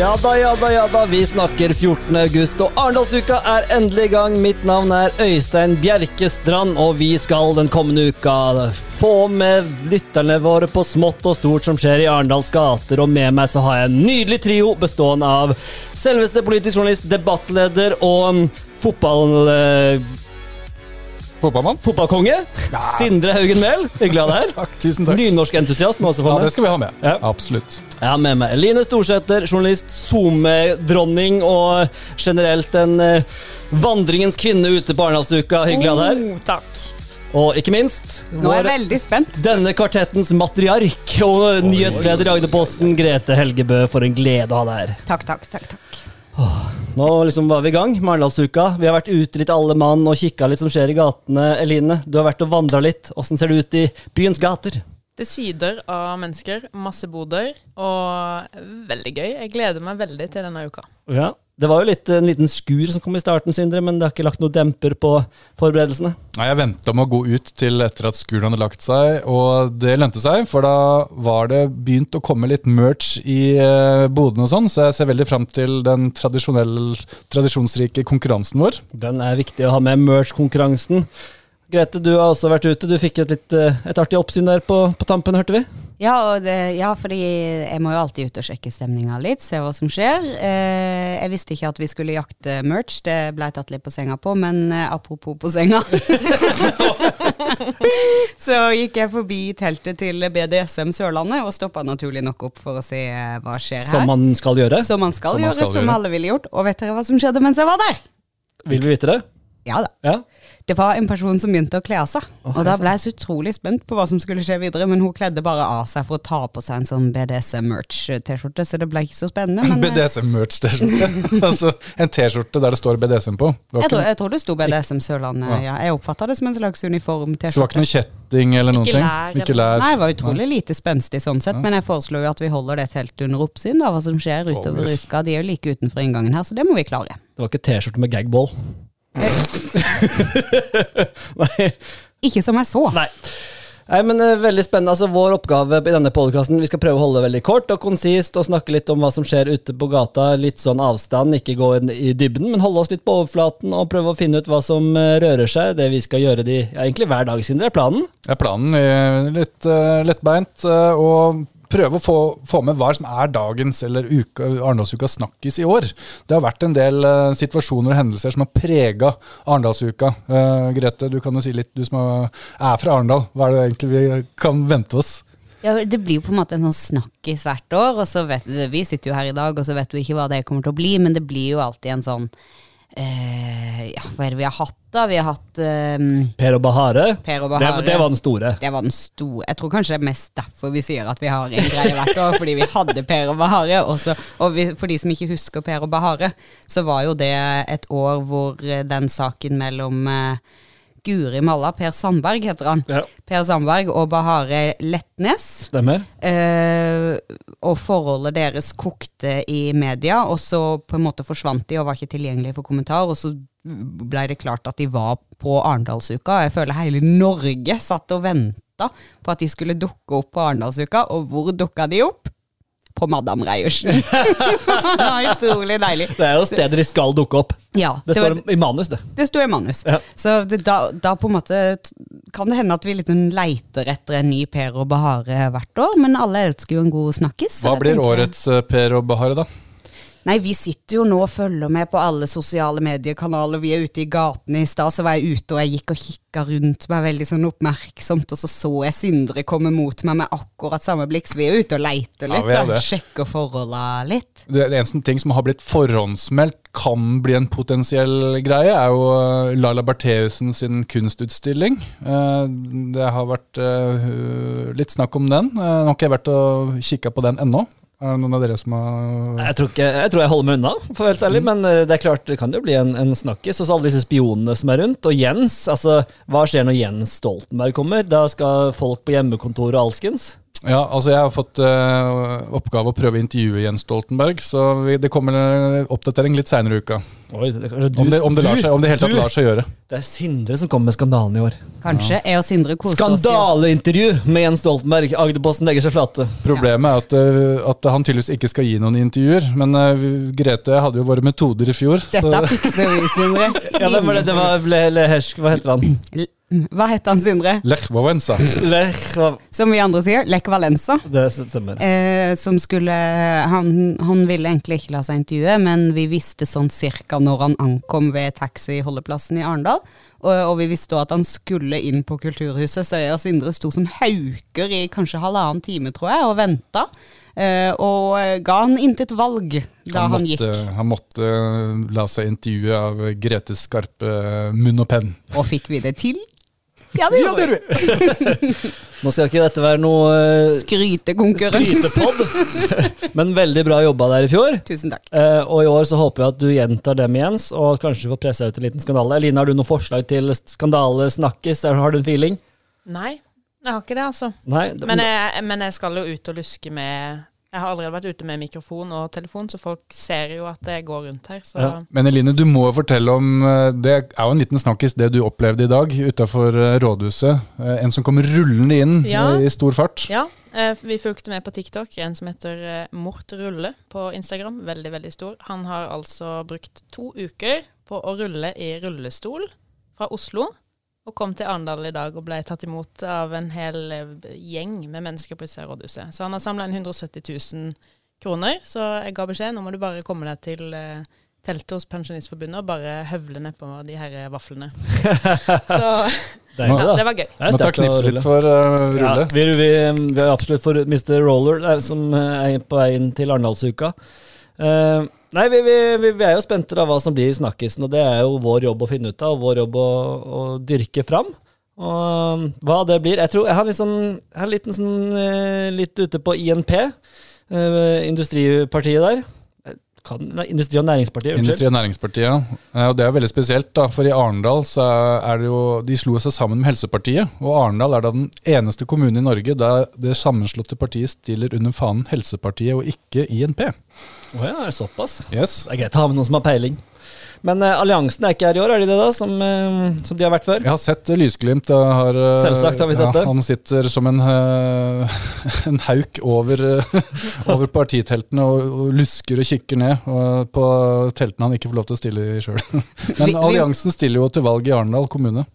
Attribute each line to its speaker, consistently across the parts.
Speaker 1: Ja da, ja da, ja da. Vi snakker 14. august, og Arendalsuka er endelig i gang. Mitt navn er Øystein Bjerkestrand, og vi skal den kommende uka få med lytterne våre på smått og stort som skjer i Arendals gater. Og med meg så har jeg en nydelig trio bestående av selveste politisk journalist, debattleder og mm, fotball... eh,
Speaker 2: Fotballmann?
Speaker 1: Fotballkonge. Sindre Haugen Mehl. Hyggelig å ha deg her.
Speaker 2: Takk, tusen takk.
Speaker 1: Nynorskentusiast må også få
Speaker 2: Ja, det skal vi ha med.
Speaker 1: Ja.
Speaker 2: Absolutt.
Speaker 1: Jeg har med meg Eline Storsæter, journalist, SoMe-dronning og generelt en eh, vandringens kvinne ute på Arendalsuka. Hyggelig å ha deg her.
Speaker 3: Oh, takk.
Speaker 1: Og ikke minst
Speaker 3: Nå er jeg veldig spent.
Speaker 1: denne kvartettens matriark og nyhetsleder i Agderposten, Grete Helgebø. For en glede å ha deg her.
Speaker 3: Takk, takk, takk. takk.
Speaker 1: Nå liksom var vi i gang med Arendalsuka. Vi har vært ute litt alle mann og kikka litt som skjer i gatene. Eline, du har vært og vandra litt. Åssen ser det ut i byens gater?
Speaker 4: Det syder av mennesker, masse boder, og veldig gøy. Jeg gleder meg veldig til denne uka.
Speaker 1: Ja, Det var jo litt en liten skur som kom i starten, Sindre, men det har ikke lagt noe demper på forberedelsene.
Speaker 2: Nei, Jeg venta med å gå ut til etter at skuren hadde lagt seg, og det lønte seg. For da var det begynt å komme litt merch i eh, bodene og sånn, så jeg ser veldig fram til den tradisjonsrike konkurransen vår.
Speaker 1: Den er viktig å ha med merch-konkurransen. Grete, du har også vært ute. Du fikk et, litt, eh, et artig oppsyn der på, på tampen, hørte vi?
Speaker 3: Ja, og det, ja, fordi jeg må jo alltid ut og sjekke stemninga litt, se hva som skjer. Eh, jeg visste ikke at vi skulle jakte merch, det ble jeg tatt litt på senga på, men eh, apropos på senga. så gikk jeg forbi teltet til BDSM Sørlandet og stoppa naturlig nok opp for å se eh, hva skjer her.
Speaker 1: Som man skal gjøre.
Speaker 3: Som man skal
Speaker 2: Som man
Speaker 3: gjøre,
Speaker 2: skal
Speaker 3: som
Speaker 2: gjøre.
Speaker 3: alle ville gjort. Og vet dere hva som skjedde mens jeg var der?
Speaker 1: Vil vi vite det?
Speaker 3: Ja da.
Speaker 1: Ja.
Speaker 3: Det var en person som begynte å kle av seg.
Speaker 1: Oh,
Speaker 3: og da ble jeg så utrolig spent på hva som skulle skje videre, men hun kledde bare av seg for å ta på seg en sånn BDSM-merch-T-skjorte, så det ble ikke så spennende. Men eh,
Speaker 2: BDSM-merch-T-skjorte. altså en T-skjorte der det står BDSM på.
Speaker 3: Jeg,
Speaker 2: ikke,
Speaker 3: tror, jeg tror det sto BDSM Sørlandet,
Speaker 2: Ja.
Speaker 3: ja. Jeg oppfatta det som en slags uniform-T-skjorte.
Speaker 2: så det var ikke
Speaker 3: uniform-T-skjorte.
Speaker 2: noe kjetting eller noen ting? Ikke lær.
Speaker 3: Nei, det var utrolig lite spenstig sånn sett,
Speaker 2: Ja.
Speaker 3: men jeg foreslår jo at vi holder det teltet under oppsyn, da, hva som skjer utover
Speaker 2: Always.
Speaker 3: uka. De er jo like utenfor inngangen her, så det må vi klare.
Speaker 1: Det var ikke T-skjorte med gagball. Nei.
Speaker 3: Ikke som jeg så.
Speaker 1: Nei. Nei, men uh, Veldig spennende. altså Vår oppgave i denne podkasten Vi skal prøve å holde det veldig kort og konsist og snakke litt om hva som skjer ute på gata. Litt sånn avstand, ikke gå inn i dybden, men holde oss litt på overflaten og prøve å finne ut hva som uh, rører seg. Det vi skal gjøre de, ja, egentlig hver dag, Sindre, er planen.
Speaker 2: Ja, planen er litt uh, lettbeint, eh, og prøve å få, få med hva som er dagens eller uka, Arendalsukas snakkis i år. Det har vært en del uh, situasjoner og hendelser som har prega Arendalsuka. Uh, Grete, du kan jo si litt, du som er fra Arendal. Hva er det egentlig vi kan vente oss?
Speaker 3: Ja, Det blir jo på en måte en sånn snakkis hvert år, og så vet du, vi sitter jo her i dag, og så vet vi ikke hva det kommer til å bli, men det blir jo alltid en sånn Ja, hva er det vi har hatt, da? Vi har hatt eh,
Speaker 1: Per og Bahare.
Speaker 3: Per og Bahare.
Speaker 1: det var den store.
Speaker 3: Det var den store Jeg tror kanskje det er mest derfor vi sier at vi har en greie hvert år, fordi vi hadde Per og Bahare. Også, og vi, for de som ikke husker Per og Bahare, så var jo det et år hvor eh, den saken mellom eh, Guri Malla, Per Sandberg heter han,
Speaker 1: Ja.
Speaker 3: Per Sandberg og Bahare Letnes.
Speaker 1: Stemmer.
Speaker 3: Eh, og forholdet deres kokte i media, og så på en måte forsvant de og var ikke tilgjengelige for kommentar. Og så ble det klart at de var på Arendalsuka. Jeg føler hele Norge satt og venta på at de skulle dukke opp på Arendalsuka, og hvor dukka de opp? På Madam Reiersen. Utrolig deilig.
Speaker 1: Det er jo steder de skal dukke opp.
Speaker 3: Ja,
Speaker 1: Det
Speaker 3: det var-
Speaker 1: står i manus, det.
Speaker 3: det sto i manus.
Speaker 1: Ja.
Speaker 3: Så det, da, da på en måte kan det hende at vi liksom leiter etter en ny Per og Bahare hvert år, men alle elsker jo en god snakkis.
Speaker 2: Hva blir årets eh, Per og Bahare, da?
Speaker 3: Nei, vi sitter jo nå og følger med på alle sosiale mediekanaler. Vi er ute i gatene. I stad så var jeg ute og jeg gikk og kikka rundt meg veldig sånn oppmerksomt, og så så jeg Sindre komme mot meg med akkurat samme blikk. Så vi er ute og leiter litt,
Speaker 2: er
Speaker 3: da. Sjekker forholda litt.
Speaker 2: Det, det eneste ting som har blitt forhåndsmeldt kan bli en potensiell greie, er jo eh, Laila Bertheussen sin kunstutstilling. Eh, Det har vært eh, litt snakk om den. Nå har ikke jeg vært og kikka på den ennå. Er det noen av dere som har
Speaker 1: Jeg tror, ikke, jeg tror jeg holder meg unna, for å være helt ærlig. Men eh, det er klart, det kan jo bli en, en snakkis. Og så alle disse spionene som er rundt. Og Jens, altså hva skjer når Jens Stoltenberg kommer? Da skal folk på hjemmekontor og alskens?
Speaker 2: Ja, altså jeg har fått uh, oppgave å prøve å intervjue Jens Stoltenberg, så vi, det kommer en oppdatering litt seinere i uka.
Speaker 1: Oi, det, du,
Speaker 2: Om det, om det, lar seg, om det helt tatt lar seg gjøre.
Speaker 1: Det er Sindre som kommer med skandalen i år.
Speaker 3: Kanskje. Jeg og Sindre koste.
Speaker 1: Skandaleintervju med Jens Stoltenberg. Agderposten legger seg flate.
Speaker 2: Problemet er at, uh, at han tydeligvis ikke skal gi noen intervjuer. Men uh, Grete hadde jo våre metoder i fjor.
Speaker 3: Dette fikser vi, Sindre.
Speaker 1: Ja, det, var det? Det var ble, ble, Hersk, hva heter han?
Speaker 3: Hva heter han, Sindre?
Speaker 2: Lech Wałęsa.
Speaker 3: Som vi andre sier, Lech Valenza.
Speaker 1: Det stemmer.
Speaker 3: Eh, som skulle han, han ville egentlig ikke la seg intervjue, men vi visste sånn cirka når han ankom ved taxiholdeplassen i Arendal. Og, og vi visste også at han skulle inn på Kulturhuset, så jeg og Sindre sto som hauker i kanskje halvannen time, tror jeg, og venta. Eh, og ga han intet valg da han,
Speaker 2: Han
Speaker 3: gikk.
Speaker 2: han måtte uh, la seg intervjue av Gretes skarpe uh, munn og penn.
Speaker 3: Og fikk vi det til? Ja, det gjorde vi.
Speaker 1: Nå skal ikke dette være noe eh,
Speaker 3: Skrytekonkurranse.
Speaker 1: skrytepod, men veldig bra jobba der i fjor.
Speaker 3: Tusen takk.
Speaker 1: Eh, og i år så håper vi at du gjentar dem, Jens, og kanskje får pressa ut en liten skandale. Eline, har du noe forslag til skandalesnakkis? Har du en feeling?
Speaker 4: Nei, jeg har ikke det, altså.
Speaker 1: Nei? det-
Speaker 4: Men jeg, men jeg skal jo ut og luske med Jeg har allerede vært ute med mikrofon og telefon, så folk ser jo at jeg går rundt her. Så
Speaker 1: Ja.
Speaker 2: Men Eline, du må fortelle om uh, Det er jo en liten snakkis det du opplevde i dag utafor rådhuset. Uh, En som kom rullende inn
Speaker 4: Ja.
Speaker 2: i stor fart.
Speaker 4: ja, eh, vi fulgte med på TikTok. En som heter eh, Mort Rulle på Instagram. Veldig, veldig stor. Han har altså brukt to uker på å rulle i rullestol fra Oslo. Og kom til Arendal i dag og ble tatt imot av en hel eh, gjeng med mennesker på utsida rådhuset. Så han har samla inn 170 000 kroner. Så jeg ga beskjed nå må du bare komme deg til eh, teltet hos Pensjonistforbundet og bare høvle nedpå de her vaflene. Så ja, det var gøy.
Speaker 1: Det er sterkt å rulle.
Speaker 2: litt for uh,
Speaker 1: Ja,
Speaker 2: rulle.
Speaker 1: vi, vi, vi er absolutt for Mr. Roller, der, som eh, er på vei inn til Arendalsuka. Eh, nei, vi, vi, vi, er jo spente av hva som blir snakkisen, og det er jo vår jobb å finne ut av, og vår jobb å, å dyrke fram. Og um, hva det blir Jeg tror jeg har litt sånn, jeg har litt, sånn, eh, litt ute på INP, eh, industripartiet der. Kan, nei, Industri- og Næringspartiet, unnskyld.
Speaker 2: Industri- og Næringspartiet, ja. Eh, Og det er veldig spesielt, da, for i Arendal så er det jo De slo seg sammen med Helsepartiet, og Arendal er da den eneste kommunen i Norge der det sammenslåtte partiet stiller under fanen Helsepartiet og ikke INP.
Speaker 1: Å ja, er det såpass?
Speaker 2: Yes.
Speaker 1: Det er greit å ha med noen som har peiling. Men uh, alliansen er ikke her i år, er de det da? Som, uh, som de har vært før?
Speaker 2: Jeg har sett eh, lysglimt. Har, uh,
Speaker 1: Selvsagt har vi sett det.
Speaker 2: Han sitter som en, en hauk over, over partiteltene og, og lusker og kikker ned og på teltene han ikke får lov til å stille i sjøl. Men alliansen stiller jo til valg i Arendal kommune.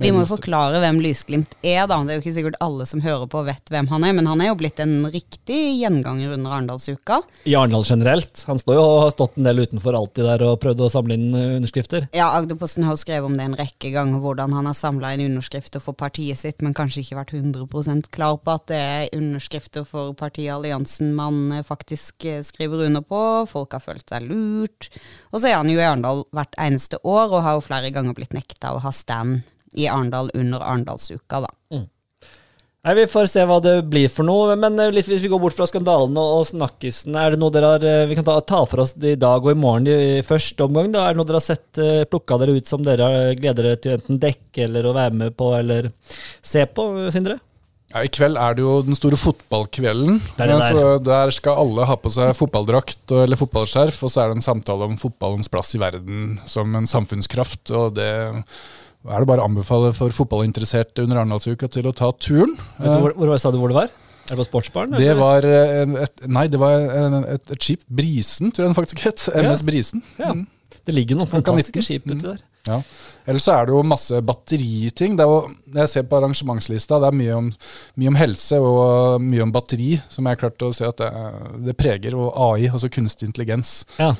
Speaker 3: Vi må jo forklare hvem Lysglimt er, da. Det er jo ikke sikkert alle som hører på vet hvem han er, men han er jo blitt en riktig gjenganger under Arendalsuka.
Speaker 1: I Arendal generelt. Han står jo og har stått en del utenfor alltid der og prøvd å samle inn eh, underskrifter.
Speaker 3: Ja, Agderposten har jo skrevet om det en rekke ganger, hvordan han har samla inn underskrifter for partiet sitt, men kanskje ikke vært 100% klar på at det er underskrifter for partiet Alliansen man eh, faktisk eh, skriver under på. Folk har følt seg lurt. Og så er han jo i Arendal hvert eneste år, og har jo flere ganger blitt nekta å ha stand i Arendal under Arendalsuka, da.
Speaker 1: Nei, Vi får se hva det blir for noe. Men eh, litt, hvis vi går bort fra skandalen og, snakkisen, er det noe dere har eh, Vi kan ta, ta for oss i dag og i morgen i første omgang. da, Er det noe dere har sett uh, plukka dere ut som dere gleder dere til enten dekke eller å være med på eller se på, Sindre?
Speaker 2: Ja, I kveld er det jo den store fotballkvelden.
Speaker 1: Er der.
Speaker 2: Så der skal alle ha på seg fotballdrakt eller fotballskjerf, og så er det en samtale om fotballens plass i verden som en samfunnskraft. og det er det bare å anbefale for fotballinteresserte under Arendalsuka til å ta turen.
Speaker 1: Vet du hvor, hvor sa du hvor det var? Er det på Sportsbaren?
Speaker 2: Det var eh, et, Nei, det var et, et skip. Brisen, tror jeg den faktisk het. MS Brisen.
Speaker 1: Ja.
Speaker 2: Mm.
Speaker 1: det ligger noen fantastiske skip uti der.
Speaker 2: Ja. Ellers så er det jo masse batteriting. Det jo, jeg ser på arrangementslista, det er mye om, mye om helse og mye om batteri, som jeg har klart å se at det, det preger, og AI, altså kunstig intelligens.
Speaker 1: Ja.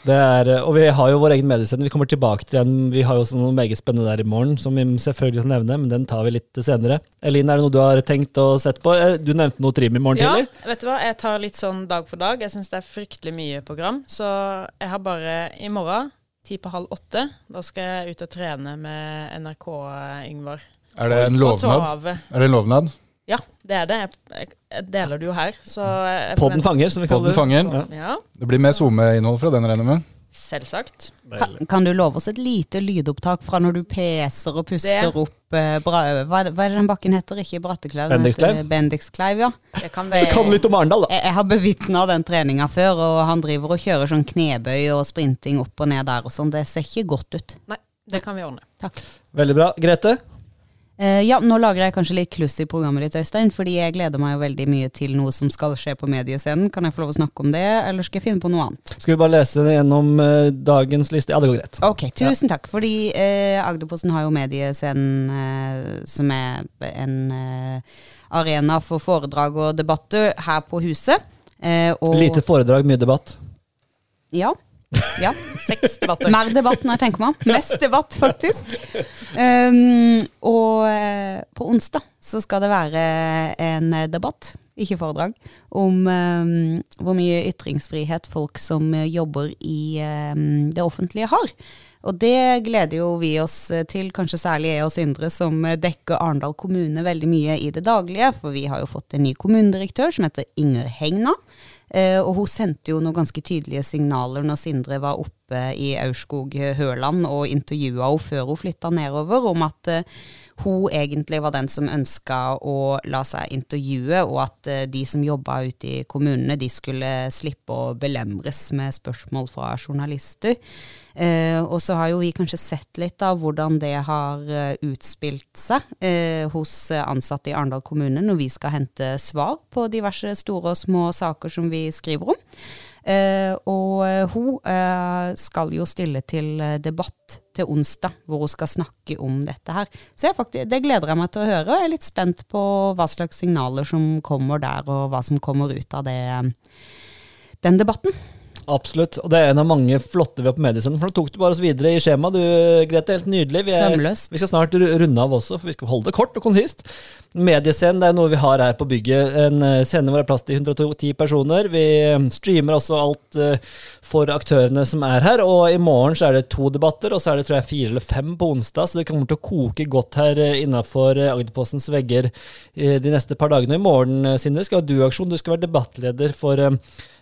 Speaker 1: Det er, eh, og vi har jo vår egen mediesending. Vi kommer tilbake til den. Vi har jo også noe meget spennende der i morgen, som vi selvfølgelig skal nevne, men den tar vi litt senere. Elin, er det noe du har tenkt å sette på? Eh, Du nevnte noe trim i morgen
Speaker 4: Ja,
Speaker 1: tidlig.
Speaker 4: vet du hva, jeg tar litt sånn dag for dag. Jeg syns det er fryktelig mye program. Så jeg har bare i morgen, ti på halv åtte, da skal jeg ut og trene med NRK, Yngvar.
Speaker 2: Er det en lovnad? Er det en lovnad?
Speaker 4: Ja, det er det. Jeg, deler det jo her. Så jeg
Speaker 1: Podden fanger, som vi kaller det. Ja.
Speaker 2: Det blir mer SoMe-innhold fra den, regner jeg med?
Speaker 4: Selvsagt.
Speaker 3: Kan, kan du love oss et lite lydopptak fra når du peser og puster
Speaker 4: Det-
Speaker 3: opp eh, bra, hva, hva er det den bakken heter? Ikke Brattekleiv?
Speaker 1: Bendiskleiv,
Speaker 3: ja.
Speaker 4: Det kan det,
Speaker 1: Kan litt om Arendal, da.
Speaker 3: Jeg, jeg har bevitna den treninga før, og han driver og kjører sånn knebøy og sprinting opp og ned der og sånn. Det ser ikke godt ut.
Speaker 4: Nei, det kan vi ordne.
Speaker 3: Takk.
Speaker 1: Veldig bra. Grete?
Speaker 3: Eh, ja, nå lager jeg kanskje litt kluss i programmet ditt, Øystein, fordi jeg gleder meg jo veldig mye til noe som skal skje på mediescenen. Kan jeg få lov å snakke om det, eller skal jeg finne på noe annet?
Speaker 1: Skal vi bare lese det gjennom uh, dagens liste? Ja, det går greit.
Speaker 3: Ok, tusen takk. Fordi uh, Agderposten har jo mediescenen som er en arena for foredrag og debatter her på huset.
Speaker 1: Lite foredrag, mye debatt.
Speaker 3: Ja. Ja.
Speaker 4: Seks debatter.
Speaker 3: Mer debatt når jeg tenker meg. Mest debatt, faktisk. Um, og eh, på onsdag så skal det være en debatt, ikke foredrag, om um, hvor mye ytringsfrihet folk som jobber i um, det offentlige har. Og det gleder jo vi oss til, kanskje særlig jeg og Sindre, som dekker Arendal kommune veldig mye i det daglige. For vi har jo fått en ny kommunedirektør som heter Inger Hegna. Eh, og hun sendte jo noen ganske tydelige signaler når Sindre var oppe i Aurskog-Høland og intervjua henne før hun flytta nedover, om at eh, hun egentlig var den som ønska å la seg intervjue, og at eh, de som jobba ute i kommunene, de skulle slippe å belemres med spørsmål fra journalister. Eh, og så har jo vi kanskje sett litt av hvordan det har eh, utspilt seg eh, hos ansatte i Arendal kommune når vi skal hente svar på diverse store og små saker som vi skriver om. Eh, og eh, hun eh, skal jo stille til debatt til onsdag, hvor hun skal snakke om dette her. Så faktisk, det gleder jeg meg til å høre, og jeg er litt spent på hva slags signaler som kommer der, og hva som kommer ut av det, den debatten.
Speaker 1: Absolutt. Og det er en av mange flotte vi har på mediescenen. For nå tok du bare oss videre i skjemaet, du Grete. Helt nydelig. Vi, er, vi skal snart runde av også, for vi skal holde det kort og konsist. Mediescenen det er noe vi har her på bygget. En eh, scene hvor det er plass til 110 personer. Vi eh, streamer også alt eh, for aktørene som er her. Og i morgen så er det to debatter, og så er det tror jeg fire eller fem på onsdag. Så det kommer til å koke godt her innafor Agderpostens vegger de neste par dagene. I morgen, Sindre, skal du ha aksjon. Du skal være debattleder for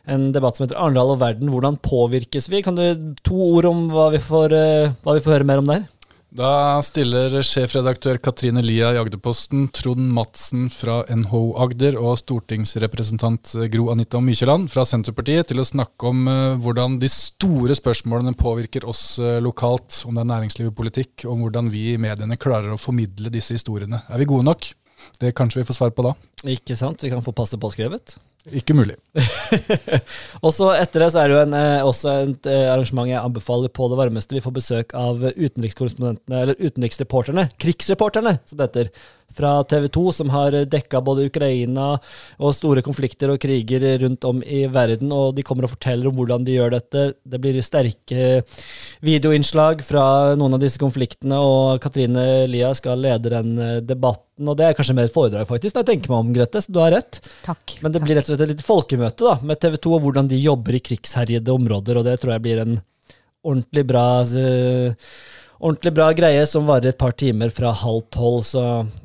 Speaker 1: en debatt som heter Arendal og verden. Hvordan påvirkes vi? Kan du To ord om hva vi får, eh, hva vi får høre mer om der?
Speaker 2: Da stiller sjefredaktør Katrine Lia i Agderposten, Trond Madsen fra NHO Agder og stortingsrepresentant Gro Anita Mykjeland fra Senterpartiet til å snakke om eh, hvordan de store spørsmålene påvirker oss eh, lokalt, om det er næringsliv og politikk, om hvordan vi i mediene klarer å formidle disse historiene. Er vi gode nok? Det kanskje vi får svar på da.
Speaker 1: Ikke sant? Vi kan få passet påskrevet.
Speaker 2: Ikke mulig.
Speaker 1: Og så etter det så er det jo en, eh, også et eh, arrangement jeg anbefaler på det varmeste. Vi får besøk av utenrikskorrespondentene, eller utenriksreporterne, krigsreporterne, som det heter, fra TV 2, som har dekka både Ukraina og store konflikter og kriger rundt om i verden. Og de kommer og forteller om hvordan de gjør dette. Det blir sterke videoinnslag fra noen av disse konfliktene, og Katrine Lia skal lede den eh, debatten. Og det er kanskje mer et foredrag, faktisk, når jeg tenker meg om, Grete, så du har rett.
Speaker 3: Takk.
Speaker 1: Men det blir rett og slett et lite folkemøte da, med TV 2 og hvordan de jobber i krigsherjede områder, og det tror jeg blir en ordentlig bra uh, Ordentlig bra greie som varer et par timer fra halv tolv, så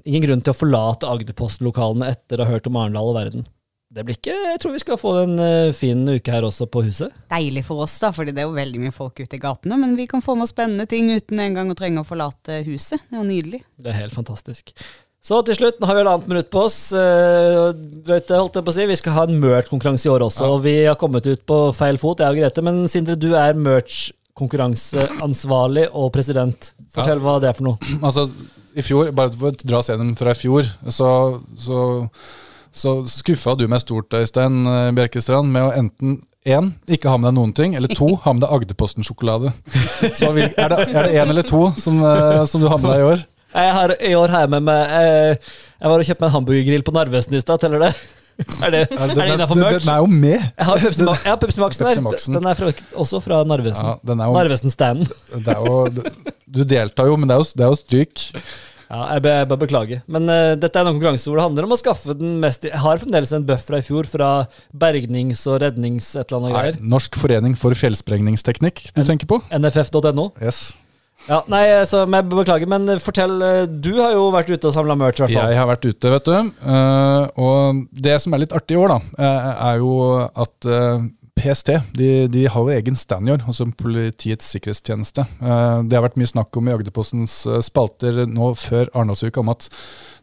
Speaker 1: ingen grunn til å forlate Agderposten-lokalene etter å ha hørt om Arendal og verden. Det blir ikke Jeg tror vi skal få en eh, fin uke her også på huset.
Speaker 3: Deilig for oss, da, fordi det er jo veldig mye folk ute i gatene. Men vi kan få med oss spennende ting uten en gang å trenge å forlate huset. Det er jo nydelig.
Speaker 1: Det er helt fantastisk. Så til slutt, nå har vi halvannet minutt på oss. eh, Grete, holdt jeg på å si. Vi skal ha en merch-konkurranse i år også, og vi har kommet ut på feil fot, jeg og Grete. Men Sindre, du er merch-konkurranseansvarlig og president. Fortell hva det er for noe.
Speaker 2: Altså, i fjor, bare for å dra scenen fra i fjor, så, så, så skuffa du meg stort, Øystein eh, Bjerkestrand, med å enten Én, ikke ha med deg noen ting. Eller to, ha med deg Agderposten-sjokolade. Så er det, én eller to som, eh, som du har med deg i år?
Speaker 1: Jeg har i år har jeg med meg eh, Jeg var og kjøpte meg en hamburgergrill på Narvesen i stad, teller det? Er det, er det innafor
Speaker 2: den,
Speaker 1: merch?
Speaker 2: den er jo med!
Speaker 1: Jeg har Pepsi, jeg har Pepsi Maxen her. Den er fra, også fra Narvesen.
Speaker 2: Ja, den er
Speaker 1: Narvesen-standen.
Speaker 2: er du deltar jo, men det er jo, det er jo stryk.
Speaker 1: Ja, jeg be- jeg bare beklager. Men uh, dette er en konkurranse hvor det handler om å skaffe den mest Jeg har fremdeles en bøff fra i fjor fra bergnings- og rednings et eller annet greier.
Speaker 2: Norsk forening for fjellsprengningsteknikk du tenker på?
Speaker 1: NFF.no.
Speaker 2: Yes.
Speaker 1: Ja, nei, så jeg beklager, men eh, fortell. eh, Du har jo vært ute og samla merch, i hvert fall.
Speaker 2: Jeg har vært ute, vet du. Eh, og det som er litt artig i år, da, er jo at PST de, de har jo egen stand i år, altså Politiets sikkerhetstjeneste. Det har vært mye snakk om i Agderpostens spalter nå før Arendalsuka om at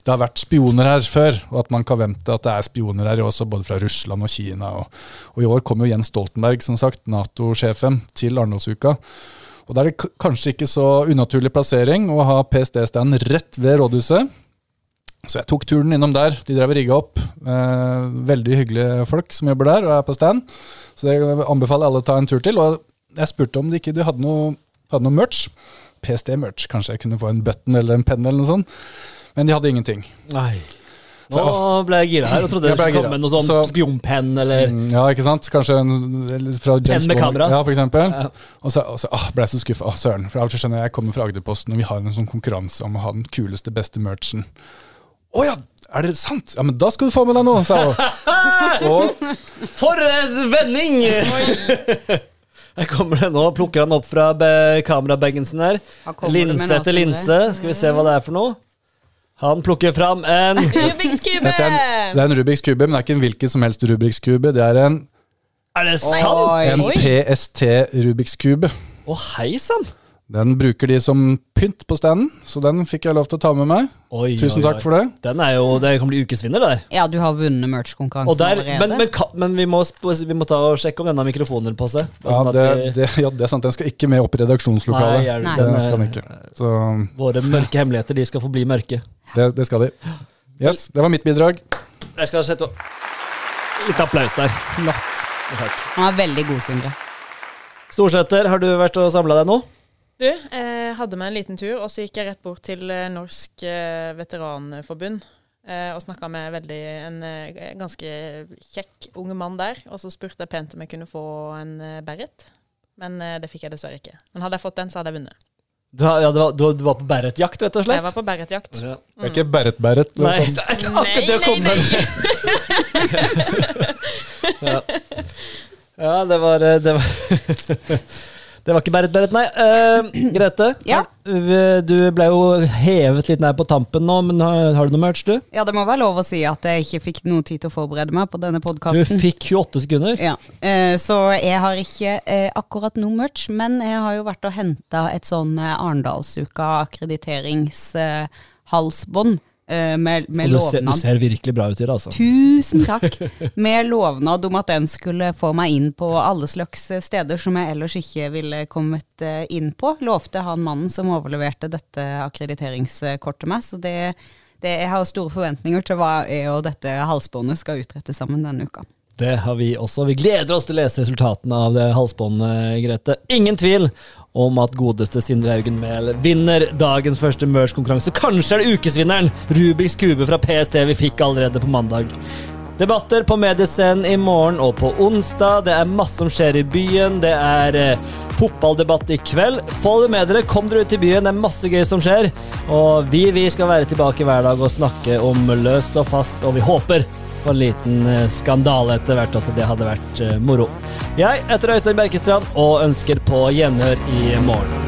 Speaker 2: det har vært spioner her før, og at man kan vente at det er spioner her også, både fra Russland og Kina. Og, og i år kom jo Jens Stoltenberg, som sagt, Nato-sjefen, til Arendalsuka. Og da er det kanskje ikke så unaturlig plassering å ha PST-stand rett ved rådhuset. Så jeg tok turen innom der. De drev og rigga opp. Eh, veldig hyggelige folk som jobber der og er på stand. Så jeg anbefaler alle å ta en tur til. Og jeg spurte om de ikke de hadde noe, hadde noe merch. PST-merch. Kanskje jeg kunne få en button eller en penn eller noe sånt. Men de hadde ingenting.
Speaker 1: Nei. Nå ble jeg gira her og trodde det skulle komme med noe sånn
Speaker 2: Så-
Speaker 1: spionpenn eller
Speaker 2: Mm, Ja, ikke sant? Kanskje en, fra James
Speaker 1: med
Speaker 2: Bond.
Speaker 1: kamera.
Speaker 2: Ja, for eksempel.
Speaker 1: Ja.
Speaker 2: Og så, og så ah, ble jeg så skuffa. Å, søren. For jeg skjønner jeg kommer fra Agderposten, og vi har en sånn konkurranse om å ha den kuleste, beste merchen. Å ja, er det sant? Ja, men da skal du få med deg noe, sa hun. Og
Speaker 1: For en vending! Her kommer det nå. Plukker han opp fra kamerabagen sin her.
Speaker 3: Med
Speaker 1: Linse etter linse. Skal vi se hva det er for noe. Han plukker fram en
Speaker 4: Rubiks kube!
Speaker 2: Det er en, det er en Rubiks kube, men det er ikke en hvilken som helst Rubiks kube. Det er en
Speaker 1: Er det sant?
Speaker 2: En PST Rubiks kube.
Speaker 1: Å, hei sann!
Speaker 2: Den bruker de som pynt på standen, så den fikk jeg lov til å ta med meg.
Speaker 1: Oi,
Speaker 2: Tusen
Speaker 1: oi,
Speaker 2: takk
Speaker 1: oi.
Speaker 2: for det.
Speaker 1: Den er jo, det kan bli ukesvinner, det der.
Speaker 3: Ja, du har vunnet merch-konkurransen allerede.
Speaker 1: men, men, men vi, må, vi må ta og sjekke om denne mikrofonen på seg.
Speaker 2: Ja
Speaker 1: sånn
Speaker 2: det,
Speaker 1: vi-
Speaker 2: det, ja, det er sant. Den skal ikke med opp i redaksjonslokalet.
Speaker 1: Nei,
Speaker 3: Nei.
Speaker 1: den
Speaker 2: Den skal den ikke. Så
Speaker 1: Våre mørke hemmeligheter de skal få bli mørke.
Speaker 2: det, det skal de. Yes, det var mitt bidrag.
Speaker 1: Jeg skal sette Litt applaus der.
Speaker 3: Flott.
Speaker 1: Takk.
Speaker 3: Han er veldig god, Sindre.
Speaker 1: Storsæter, har du vært og samla deg nå?
Speaker 4: Du, jeg hadde med en liten tur, og så gikk jeg rett bort til eh, Norsk eh, veteranforbund. eh, Og snakka med veldig, en eh, ganske kjekk ung mann der. Og så spurte jeg pent om jeg kunne få en eh, Berret. Men eh, det fikk jeg dessverre ikke. Men hadde jeg fått den, så hadde jeg vunnet.
Speaker 1: Du, ja, du, var, du, du var på Berret-jakt, rett og slett?
Speaker 4: Jeg var på Berretjakt.
Speaker 1: Ja.
Speaker 2: Det er ikke Berret-Berret.
Speaker 1: Nei, så- akkurat det å komme ja. ja, det var eh, Det var, det var ikke Berit Berit, nei. Uh, Grete,
Speaker 3: Ja.
Speaker 1: du ble jo hevet litt ned på tampen nå, men har, har du noe merch, du?
Speaker 3: Ja, det må være lov å si at jeg ikke fikk noe tid til å forberede meg på denne
Speaker 1: Du fikk 28 sekunder.
Speaker 3: Ja, Uh, så jeg har ikke uh, akkurat noe merch, men jeg har jo vært og henta et sånn eh, Arendalsuka akkrediteringshalsbånd eh, med, med
Speaker 1: Og du ser, ser virkelig bra ut i det, altså.
Speaker 3: Tusen takk! Med lovnad om at den skulle få meg inn på alle slags steder som jeg ellers ikke ville kommet eh, inn på. Lovte han mannen som overleverte dette akkrediteringskortet meg. Så det, det, jeg har store forventninger til hva jeg og dette halsbåndet skal utrette sammen denne uka.
Speaker 1: Det har vi også. Vi gleder oss til å lese resultatene av det halsbåndet, Grete. Ingen tvil om at godeste Sindre Haugen Mehl vinner dagens første merch-konkurranse. Kanskje er det ukesvinneren! Rubiks kube fra PST vi fikk allerede på mandag. Debatter på mediescenen i morgen og på onsdag. Det er masse som skjer i byen. Det er eh, fotballdebatt i kveld. Få det med dere. Kom dere ut i byen. Det er masse gøy som skjer. Og vi, vi skal være tilbake hver dag og snakke om løst og fast, og vi håper på en liten eh, skandale etter hvert. Altså, det hadde vært eh, moro. Jeg heter Øystein Berkestrand og ønsker på gjenhør i morgen.